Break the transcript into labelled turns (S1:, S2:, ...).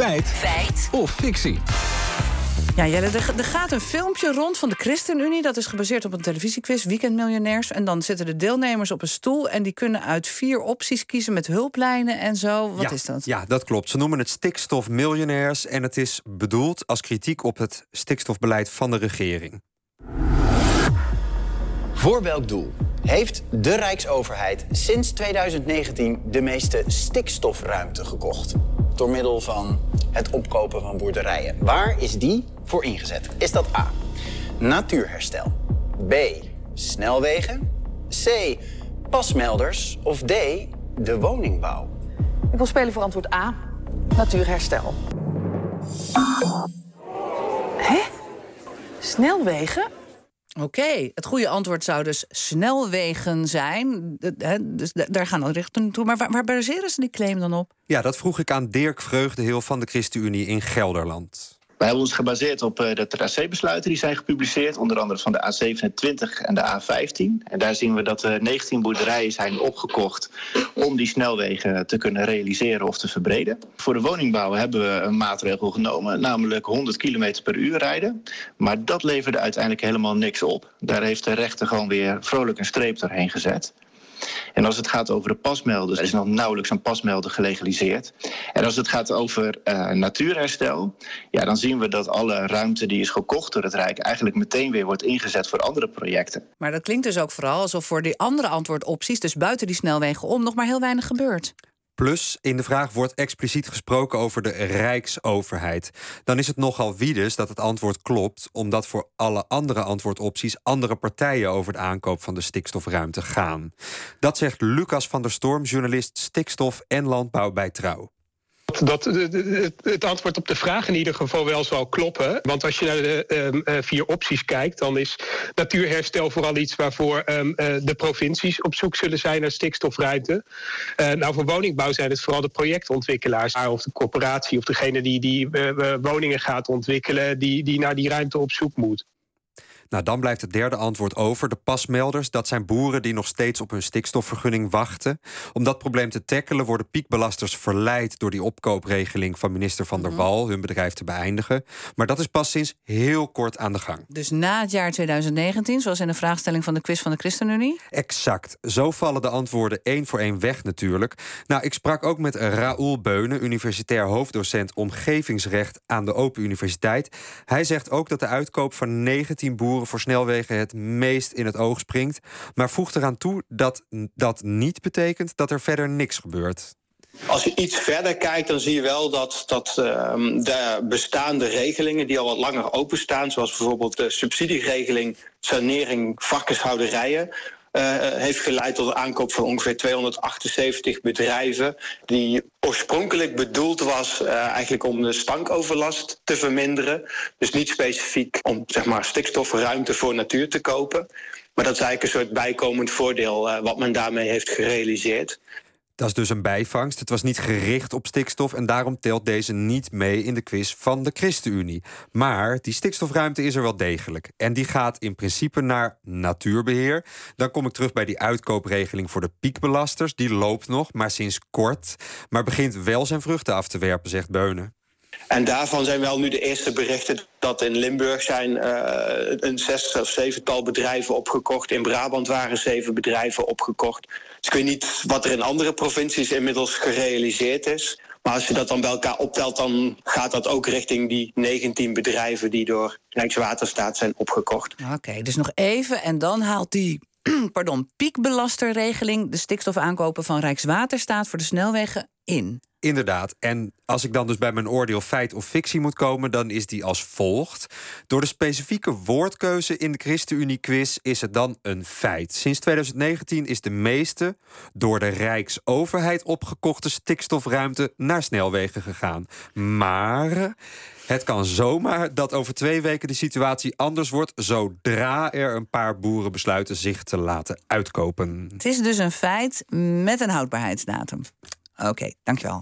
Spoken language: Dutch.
S1: Feit.
S2: Feit.
S1: Of fictie.
S2: Ja, Jelle, er, er gaat een filmpje rond van de ChristenUnie. Dat is gebaseerd op een televisiequiz, Weekendmiljonairs. En dan zitten de deelnemers op een stoel... en die kunnen uit vier opties kiezen met hulplijnen en zo. Wat
S3: ja,
S2: is dat?
S3: Ja, dat klopt. Ze noemen het stikstofmiljonairs... en het is bedoeld als kritiek op het stikstofbeleid van de regering.
S4: Voor welk doel heeft de Rijksoverheid sinds 2019 de meeste stikstofruimte gekocht? Door middel van het opkopen van boerderijen. Waar is die voor ingezet? Is dat A. Natuurherstel. B. Snelwegen. C. Pasmelders. Of D. De woningbouw.
S5: Ik wil spelen voor antwoord A. Natuurherstel. Hè? Snelwegen?
S2: Oké, het goede antwoord zou dus snelwegen zijn. Dus da- daar gaan we richting naartoe. Maar waar, waar baseren ze die claim dan op?
S3: Ja, dat vroeg ik aan Dirk Vreugdeheel van de ChristenUnie in Gelderland.
S6: Wij hebben ons gebaseerd op eh, de tracébesluiten die zijn gepubliceerd, onder andere van de A27 en de A15. En daar zien we dat er 19 boerderijen zijn opgekocht om die snelwegen te kunnen realiseren of te verbreden. Voor de woningbouw hebben we een maatregel genomen, namelijk 100 km per uur rijden. Maar dat leverde uiteindelijk helemaal niks op. Daar heeft de rechter gewoon weer vrolijk een streep doorheen gezet. En als het gaat over de pasmelders, er is nog nauwelijks een pasmelder gelegaliseerd. En als het gaat over eh, natuurherstel, ja, dan zien we dat alle ruimte die is gekocht door het Rijk eigenlijk meteen weer wordt ingezet voor andere projecten.
S2: Maar dat klinkt dus ook vooral alsof voor die andere antwoordopties... dus buiten die snelwegen om, nog maar heel weinig gebeurt.
S3: Plus, in de vraag wordt expliciet gesproken over de Rijksoverheid. Dan is het nogal wie dus dat het antwoord klopt, omdat voor alle andere antwoordopties andere partijen over de aankoop van de stikstofruimte gaan. Dat zegt Lucas van der Storm, journalist stikstof en landbouw bij Trouw.
S7: Dat het- antwoord op de vraag in ieder geval wel zal kloppen. Want als je naar de ehm, eh, vier opties kijkt, dan is natuurherstel vooral iets waarvoor ehm, eh, de provincies op zoek zullen zijn naar stikstofruimte. Eh, nou, voor woningbouw zijn het vooral de projectontwikkelaars, of de corporatie of degene die, die woningen gaat ontwikkelen, die, die naar die ruimte op zoek moet.
S3: Nou, dan blijft het derde antwoord over. De pasmelders, dat zijn boeren die nog steeds op hun stikstofvergunning wachten. Om dat probleem te tackelen worden piekbelasters verleid door die opkoopregeling van minister Van der Wal hun bedrijf te beëindigen. Maar dat is pas sinds heel kort aan de gang.
S2: Dus na het jaar 2019, zoals in de vraagstelling van de quiz van de ChristenUnie?
S3: Exact. Zo vallen de antwoorden één voor één weg natuurlijk. Nou, ik sprak ook met Raoul Beunen, universitair hoofddocent omgevingsrecht aan de Open Universiteit. Hij zegt ook dat de uitkoop van 19 boeren voor snelwegen het meest in het oog springt. Maar voegt eraan toe dat dat niet betekent dat er verder niks gebeurt.
S8: Als je iets verder kijkt, dan zie je wel dat, dat ehm, de bestaande regelingen die al wat langer openstaan, zoals bijvoorbeeld de subsidieregeling sanering varkenshouderijen, heeft geleid tot de aankoop van ongeveer 278 bedrijven, die oorspronkelijk bedoeld was eh, eigenlijk om de stankoverlast te verminderen. Dus niet specifiek om zeg maar, stikstofruimte voor natuur te kopen. Maar dat is eigenlijk een soort bijkomend voordeel eh, wat men daarmee heeft gerealiseerd.
S3: Dat is dus een bijvangst. Het was niet gericht op stikstof en daarom telt deze niet mee in de quiz van de ChristenUnie. Maar die stikstofruimte is er wel degelijk. En die gaat in principe naar natuurbeheer. Dan kom ik terug bij die uitkoopregeling voor de piekbelasters. Die loopt nog, maar sinds kort. Maar begint wel zijn vruchten af te werpen, zegt Beunen.
S8: En daarvan zijn wel nu de eerste berichten dat in Limburg zijn eh, een zes of zevental bedrijven opgekocht. In Brabant waren zeven bedrijven opgekocht. Dus ik weet niet wat er in andere provincies inmiddels gerealiseerd is. Maar als je dat dan bij elkaar optelt, dan gaat dat ook richting die 19 bedrijven die door Rijkswaterstaat zijn opgekocht.
S2: Oké, dus nog even en dan haalt die pardon, piekbelasterregeling de stikstofaankopen van Rijkswaterstaat voor de snelwegen in.
S3: Inderdaad. En als ik dan dus bij mijn oordeel feit of fictie moet komen, dan is die als volgt. Door de specifieke woordkeuze in de ChristenUnie-quiz is het dan een feit. Sinds 2019 is de meeste door de Rijksoverheid opgekochte stikstofruimte naar snelwegen gegaan. Maar het kan zomaar dat over twee weken de situatie anders wordt, zodra er een paar boeren besluiten zich te laten uitkopen.
S2: Het is dus een feit met een houdbaarheidsdatum. Oké, dankjewel.